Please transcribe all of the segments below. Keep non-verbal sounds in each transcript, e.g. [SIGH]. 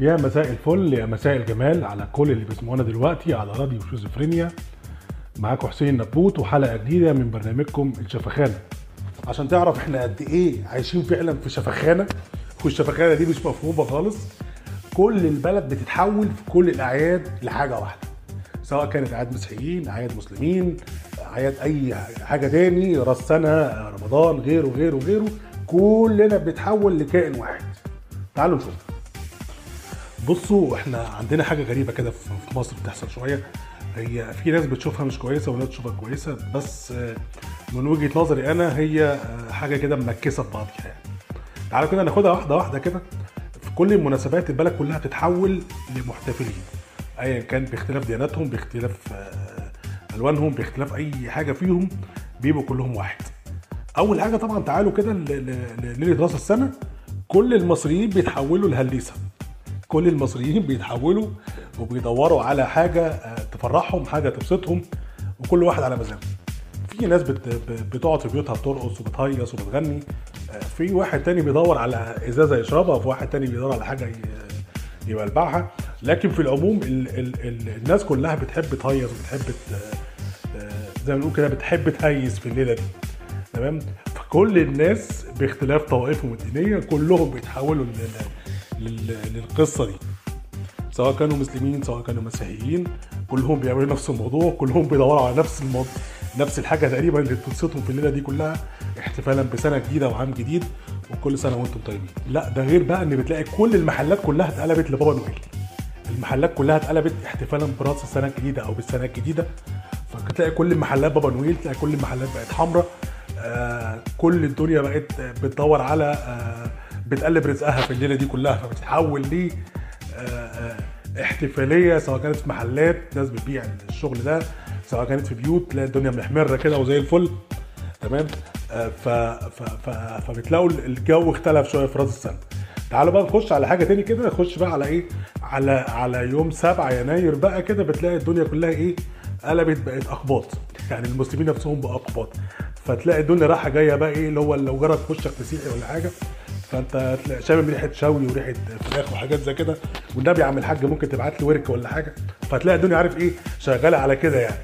يا مساء الفل يا مساء الجمال على كل اللي بيسمعونا دلوقتي على راديو شيزوفرينيا معاكم حسين نبوت وحلقة جديدة من برنامجكم الشفخانة. عشان تعرف إحنا قد إيه عايشين فعلا في شفخانة والشفخانة دي مش مفهومة خالص. كل البلد بتتحول في كل الأعياد لحاجة واحدة سواء كانت أعياد مسيحيين أعياد مسلمين أعياد أي حاجة تاني راس سنة رمضان غيره غيره غيره. كلنا بنتحول لكائن واحد. تعالوا نشوف. بصوا إحنا عندنا حاجة غريبة كده في مصر بتحصل شوية. هي في ناس بتشوفها مش كويسة وناس بتشوفها كويسة بس آه، من وجهة نظري أنا هي آه، حاجة كده مكسه في بعضها يعني. تعالوا كده ناخدها واحدة واحدة كده. في كل المناسبات البلد كلها بتتحول لمحتفلين. ايا كان باختلاف دياناتهم باختلاف آه، ألوانهم باختلاف أي حاجة فيهم بيبقوا كلهم واحد. أول حاجة طبعا تعالوا كده ل- ل- لليله راس السنة كل المصريين بيتحولوا لهليسه كل المصريين بيتحولوا وبيدوروا على حاجة آه، تفرحهم حاجة تبسطهم وكل واحد على مزاجه في ناس بتقعد في بيوتها بترقص وبتهيص وبتغني آه، في واحد تاني بيدور على إزازة يشربها وفي واحد تاني بيدور على حاجة ي... يبلبعها لكن في العموم ال... ال... ال... الناس كلها بتحب تهيص وبتحب. آه، زي ما بنقول كده بتحب تهيس في الليلة دي تمام فكل الناس باختلاف طوائفهم الدينية كلهم بيتحولوا. للقصة دي. سواء كانوا مسلمين سواء كانوا مسيحيين كلهم بيعملوا نفس الموضوع كلهم بيدوروا على نفس الموضوع نفس الحاجة تقريبا اللي بتبسطهم في الليلة دي كلها احتفالا بسنة جديدة وعام جديد وكل سنة وأنتم طيبين. لا ده غير بقى إن بتلاقي كل المحلات كلها اتقلبت لبابا نويل. المحلات كلها اتقلبت احتفالا برأس السنة الجديدة أو بالسنة الجديدة. فتلاقي كل المحلات بابا نويل تلاقي كل المحلات بقت حمراء. آه كل الدنيا بقت بتدور على آه بتقلب رزقها في الليلة دي كلها فبتتحول ل آه، آه، احتفالية سواء كانت في محلات ناس بتبيع الشغل ده سواء كانت في بيوت تلاقي الدنيا محمرة كده وزي الفل تمام؟ آه، ف ف ف فبتلاقوا الجو اختلف شوية في راس السنة. تعالوا بقى نخش على حاجة تاني كده نخش بقى على إيه؟ على على يوم 7 يناير بقى كده بتلاقي الدنيا كلها إيه؟ قلبت بقت أقباط. يعني المسلمين نفسهم بقوا أقباط. فتلاقي الدنيا رايحة جاية بقى إيه؟ اللي هو لو جرت في وشك مسيحي ولا حاجة فانت شامم ريحة شوي وريحة فراخ وحاجات زي كده والنبي يا عم الحاج ممكن تبعت لي ورك ولا حاجة؟ فتلاقي الدنيا عارف إيه شغالة على كده يعني.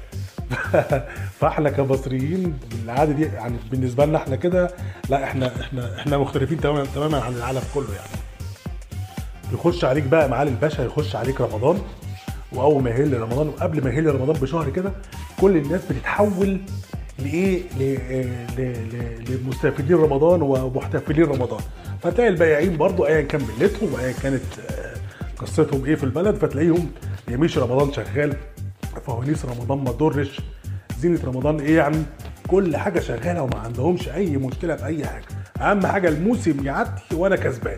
[LAUGHS] فإحنا كمصريين العاده دي يعني بالنسبة لنا إحنا كده لا إحنا إحنا إحنا مختلفين تماما تماما عن العالم كله يعني. يخش عليك بقى معالي الباشا يخش عليك رمضان وأول ما يهل رمضان وقبل ما يهل رمضان بشهر كده كل الناس بتتحول لإيه؟ لمستفيدين رمضان ومحتفلين رمضان. فتلاقي البياعين برضو ايا كان ملتهم وايا كانت آه، قصتهم إيه في البلد فتلاقيهم يمشي رمضان شغال فوانيس رمضان ما تضرش زينة رمضان إيه يعني؟ كل حاجة شغالة وما عندهمش أي مشكلة في أي حاجة. أهم حاجة الموسم يعدي وأنا كسبان.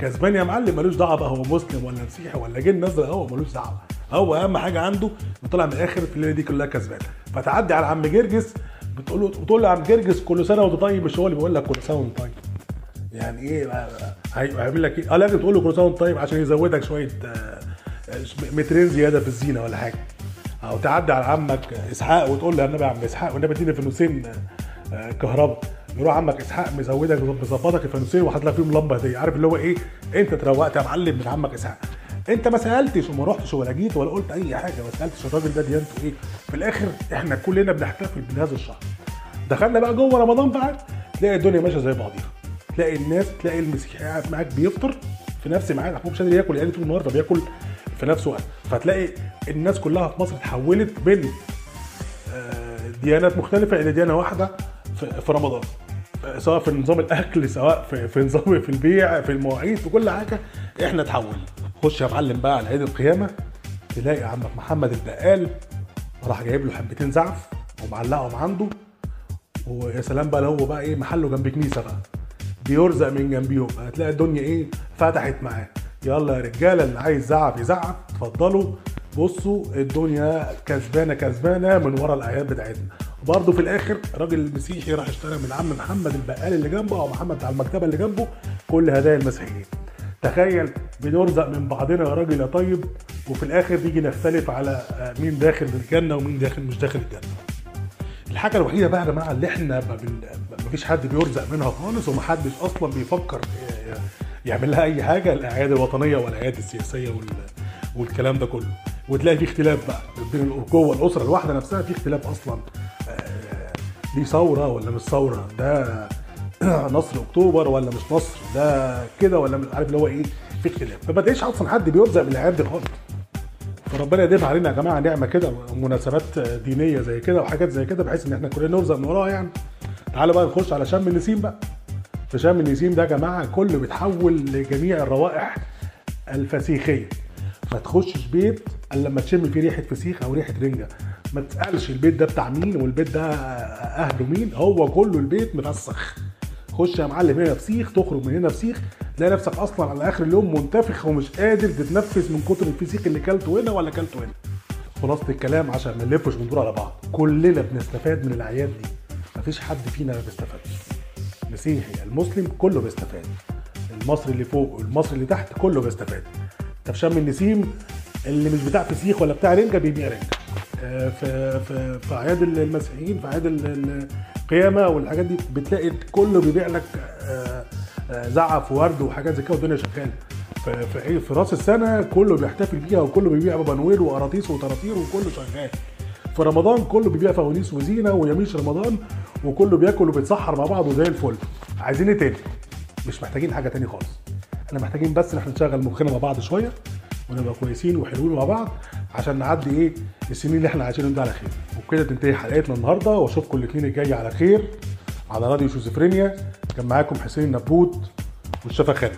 كسبان يا معلم ملوش دعوة بقى هو مسلم ولا مسيحي ولا جن ازرق هو ملوش دعوة. هو اهم حاجة عنده طلع من الآخر في الليلة دي كلها كسبان. فتعدي على عم جرجس بتقول له بتقول له عم جرجس كل سنة وانت طيب مش هو اللي بيقول لك كل سنة وانت طيب. يعني إيه هيعمل لك إيه؟ آه لازم تقول له كل سنة وانت طيب عشان يزودك شوية آه، مترين زيادة في الزينة ولا حاجة. أو تعدي على عمك إسحاق وتقول له يا النبي يا عم إسحاق والنبي اديني فانوسين آه، آه، كهرباء. يروح عمك إسحاق مزودك مظبطك الفانوسين وحاطط لك فيهم لمبة هديه عارف اللي هو إيه؟ انت اتروقت يا معلم من عمك إسحاق. انت ما سألتش وما رحتش ولا جيت ولا قلت اي حاجة ما سألتش الراجل ده ديانته إيه. في الآخر إحنا كلنا بنحتفل بهذا الشهر. دخلنا بقى جوه رمضان بقى تلاقي الدنيا ماشية زي بعضيها. تلاقي الناس تلاقي المسيحي قاعد معاك بيفطر في نفس ميعاد محمود مش قادر ياكل يعني طول النهار فبياكل في نفس وقت. فتلاقي الناس كلها في مصر اتحولت بين آه، ديانات مختلفة إلى ديانة واحدة في رمضان. سواء في نظام الأكل سواء في نظام في البيع في المواعيد في كل حاجة إحنا اتحولنا. خش يا معلم بقى على عيد القيامة تلاقي عمك محمد البقال راح جايب له حبتين زعف ومعلقهم عنده. ويا سلام بقى لو بقى إيه محله جنب كنيسة بقى. بيرزق من جنبيهم هتلاقي الدنيا إيه فتحت معاه. يلا يا رجالة اللي عايز زعف يزعف. اتفضلوا. بصوا الدنيا كسبانة كسبانة من ورا الأعياد بتاعتنا. وبرضه في الآخر راجل المسيحي راح اشترى من عم محمد البقال اللي جنبه أو محمد بتاع المكتبة اللي جنبه كل هدايا المسيحيين. تخيل بنرزق من بعضنا يا راجل يا طيب وفي الآخر نيجي نختلف على آه، مين داخل الجنة ومين داخل مش داخل الجنة. الحاجة الوحيدة بقى يا جماعة اللي إحنا ما بن... مفيش حد بيرزق منها خالص ومحدش أصلا بيفكر يعمل لها أي حاجة الإعياد الوطنية والإعياد السياسية وال... والكلام ده كله. وتلاقي في اختلاف بقى بين جوه الاسره الواحدة نفسها في اختلاف أصلا آه، دي ثورة ولا مش ثورة؟ ده [CLEARS THROAT] نصر أكتوبر ولا مش نصر ده كده ولا مش عارف اللي هو إيه في اختلاف. فما تلاقيش أصلا حد بيرزق بالاعياد دي خالص. فربنا يديم علينا يا جماعة نعمة كده مناسبات دينية زي كده وحاجات زي كده بحيث إن إحنا كلنا نرزق من وراها يعني. تعالوا بقى نخش على شم النسيم بقى. في شم النسيم ده يا جماعة كله بيتحول لجميع الروائح الفسيخية. ما تخشش بيت إلا لما تشم فيه ريحة فسيخ أو ريحة رنجة. ما تسألش البيت ده بتاع مين والبيت ده أهله مين هو كله البيت مفسخ. خش يا معلم هنا فسيخ تخرج من هنا فسيخ تلاقي نفسك أصلا على آخر اليوم منتفخ ومش قادر تتنفس من كتر الفسيخ اللي كلته هنا ولا كلته هنا. خلاصة الكلام عشان ما نلفش وندور على بعض. كلنا بنستفاد من الأعياد دي. مفيش حد فينا ما بيستفادش. مسيحي المسلم كله بيستفاد. المصري اللي فوق والمصري اللي تحت كله بيستفاد. في شم النسيم اللي مش بتاع فسيخ ولا بتاع رنجة بيبيع رنجة. آه، في في في اعياد المسيحيين في اعياد القيامه والحاجات دي بتلاقي كله بيبيع لك آه، آه، زعف وورد وحاجات زي كده والدنيا شغالة. في في عيد- في رأس السنة كله بيحتفل بيها وكله بيبيع بابا نويل وقراطيس وطراطير وكله شغال. في رمضان كله بيبيع فوانيس وزينة وياميش رمضان وكله بياكل وبيتسحر مع بعض وزي الفل. عايزين إيه تاني؟ مش محتاجين حاجة تاني خالص. إحنا محتاجين بس إن إحنا نشغل مخنا مع بعض شوية ونبقى كويسين وحلوين مع بعض. عشان نعدي إيه السنين اللي إحنا عايشينها دي على خير. وبكده تنتهي حلقتنا النهارده وأشوفكم الاثنين الجاي على خير على راديو شيزوفرينيا كان معاكم حسين نبوت والشفخانة.